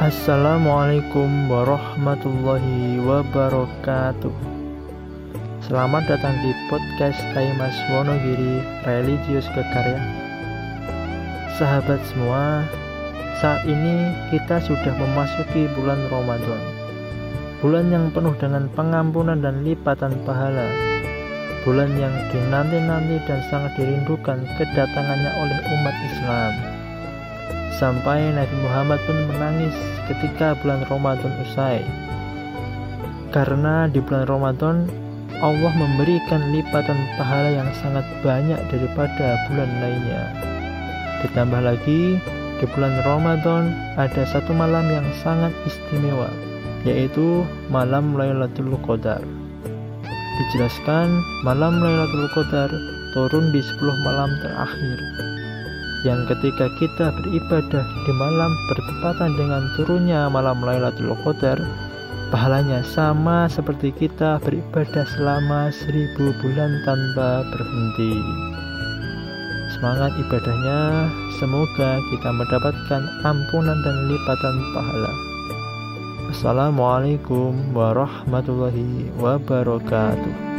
Assalamualaikum warahmatullahi wabarakatuh. Selamat datang di podcast Taimas Wonogiri Religius Kekarya Sahabat semua, saat ini kita sudah memasuki bulan Ramadan. Bulan yang penuh dengan pengampunan dan lipatan pahala. Bulan yang dinanti-nanti dan sangat dirindukan kedatangannya oleh umat Islam Sampai Nabi Muhammad pun menangis ketika bulan Ramadan usai. Karena di bulan Ramadan Allah memberikan lipatan pahala yang sangat banyak daripada bulan lainnya. Ditambah lagi, di bulan Ramadan ada satu malam yang sangat istimewa, yaitu malam Lailatul Qadar. Dijelaskan, malam Lailatul Qadar turun di 10 malam terakhir yang ketika kita beribadah di malam bertepatan dengan turunnya malam Lailatul Qadar pahalanya sama seperti kita beribadah selama seribu bulan tanpa berhenti. Semangat ibadahnya semoga kita mendapatkan ampunan dan lipatan pahala. Assalamualaikum warahmatullahi wabarakatuh